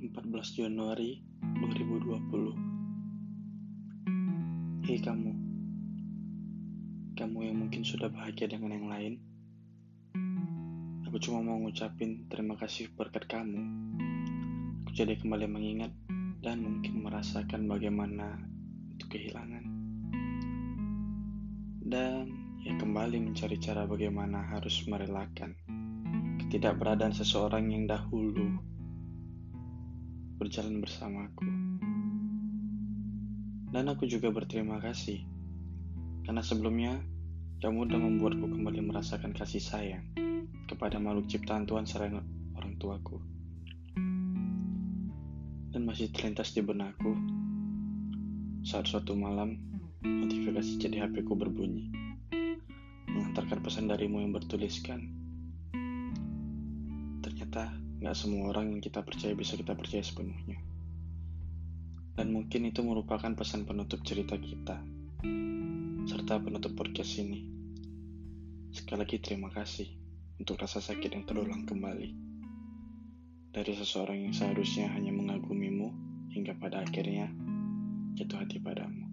Januari 2020 Hei kamu. Kamu yang mungkin sudah bahagia dengan yang lain. Aku cuma mau ngucapin terima kasih berkat kamu. Aku jadi kembali mengingat dan mungkin merasakan bagaimana itu kehilangan. Dan ya kembali mencari cara bagaimana harus merelakan ketidakberadaan seseorang yang dahulu berjalan bersamaku. Dan aku juga berterima kasih karena sebelumnya kamu sudah membuatku kembali merasakan kasih sayang kepada makhluk ciptaan Tuhan selain orang tuaku. Dan masih terlintas di benakku saat suatu malam notifikasi jadi HP ku berbunyi mengantarkan pesan darimu yang bertuliskan ternyata Gak semua orang yang kita percaya bisa kita percaya sepenuhnya. Dan mungkin itu merupakan pesan penutup cerita kita, serta penutup podcast ini. Sekali lagi terima kasih untuk rasa sakit yang terulang kembali. Dari seseorang yang seharusnya hanya mengagumimu, hingga pada akhirnya jatuh hati padamu.